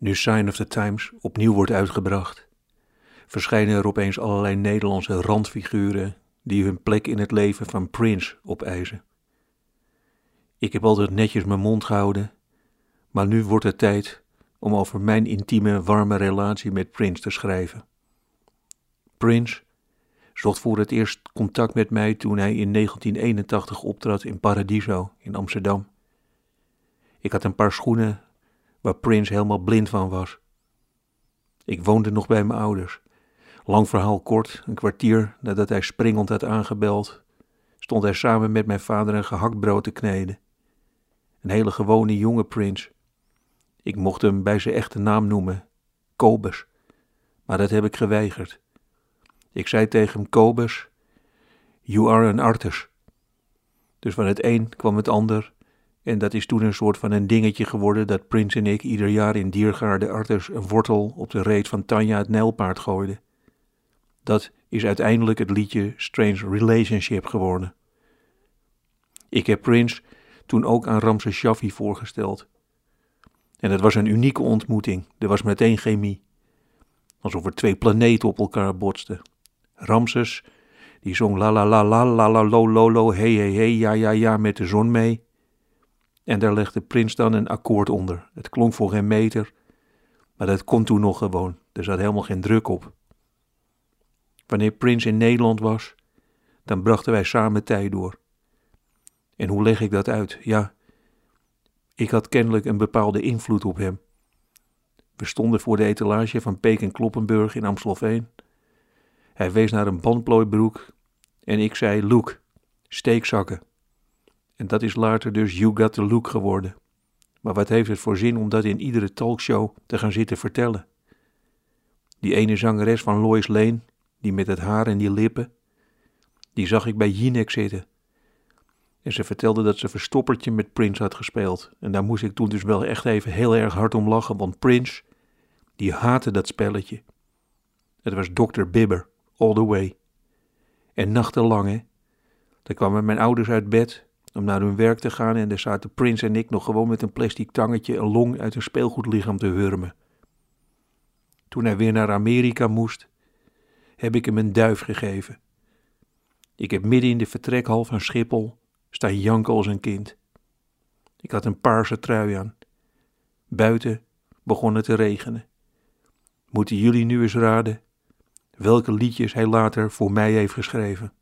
Nu Sign of the Times opnieuw wordt uitgebracht, verschijnen er opeens allerlei Nederlandse randfiguren die hun plek in het leven van Prince opeisen. Ik heb altijd netjes mijn mond gehouden, maar nu wordt het tijd om over mijn intieme, warme relatie met Prince te schrijven. Prince zocht voor het eerst contact met mij toen hij in 1981 optrad in Paradiso in Amsterdam. Ik had een paar schoenen waar Prince helemaal blind van was. Ik woonde nog bij mijn ouders. Lang verhaal kort, een kwartier nadat hij springend had aangebeld, stond hij samen met mijn vader een gehaktbrood te kneden. Een hele gewone jonge Prince. Ik mocht hem bij zijn echte naam noemen, Kobus, maar dat heb ik geweigerd. Ik zei tegen hem, Kobus, you are an artist. Dus van het een kwam het ander en dat is toen een soort van een dingetje geworden dat Prins en ik ieder jaar in Diergaarde Arters een wortel op de reet van Tanja het Nijlpaard gooiden. Dat is uiteindelijk het liedje Strange Relationship geworden. Ik heb Prince toen ook aan Ramses Shaffi voorgesteld. En het was een unieke ontmoeting. Er was meteen chemie. Alsof er twee planeten op elkaar botsten. Ramses, die zong la la la la la la lo lo lo hey hey hey ja ja ja met de zon mee. En daar legde Prins dan een akkoord onder. Het klonk voor geen meter, maar dat kon toen nog gewoon. Er zat helemaal geen druk op. Wanneer Prins in Nederland was, dan brachten wij samen tijd door. En hoe leg ik dat uit? Ja, ik had kennelijk een bepaalde invloed op hem. We stonden voor de etalage van Peek en Kloppenburg in Amstelveen. Hij wees naar een bandplooibroek en ik zei: Look, steekzakken. En dat is later dus You Got the Look geworden. Maar wat heeft het voor zin om dat in iedere talkshow te gaan zitten vertellen? Die ene zangeres van Lois Lane, die met het haar en die lippen, die zag ik bij Jinek zitten. En ze vertelde dat ze verstoppertje met Prince had gespeeld. En daar moest ik toen dus wel echt even heel erg hard om lachen, want Prince, die haatte dat spelletje. Het was Dr. Bibber, all the way. En nachtenlang, hè. Dan kwamen mijn ouders uit bed om naar hun werk te gaan en daar zaten Prince en ik nog gewoon met een plastic tangetje een long uit een speelgoedlichaam te hurmen. Toen hij weer naar Amerika moest, heb ik hem een duif gegeven. Ik heb midden in de vertrekhal van Schiphol staan janken als een kind. Ik had een paarse trui aan. Buiten begon het te regenen. Moeten jullie nu eens raden welke liedjes hij later voor mij heeft geschreven?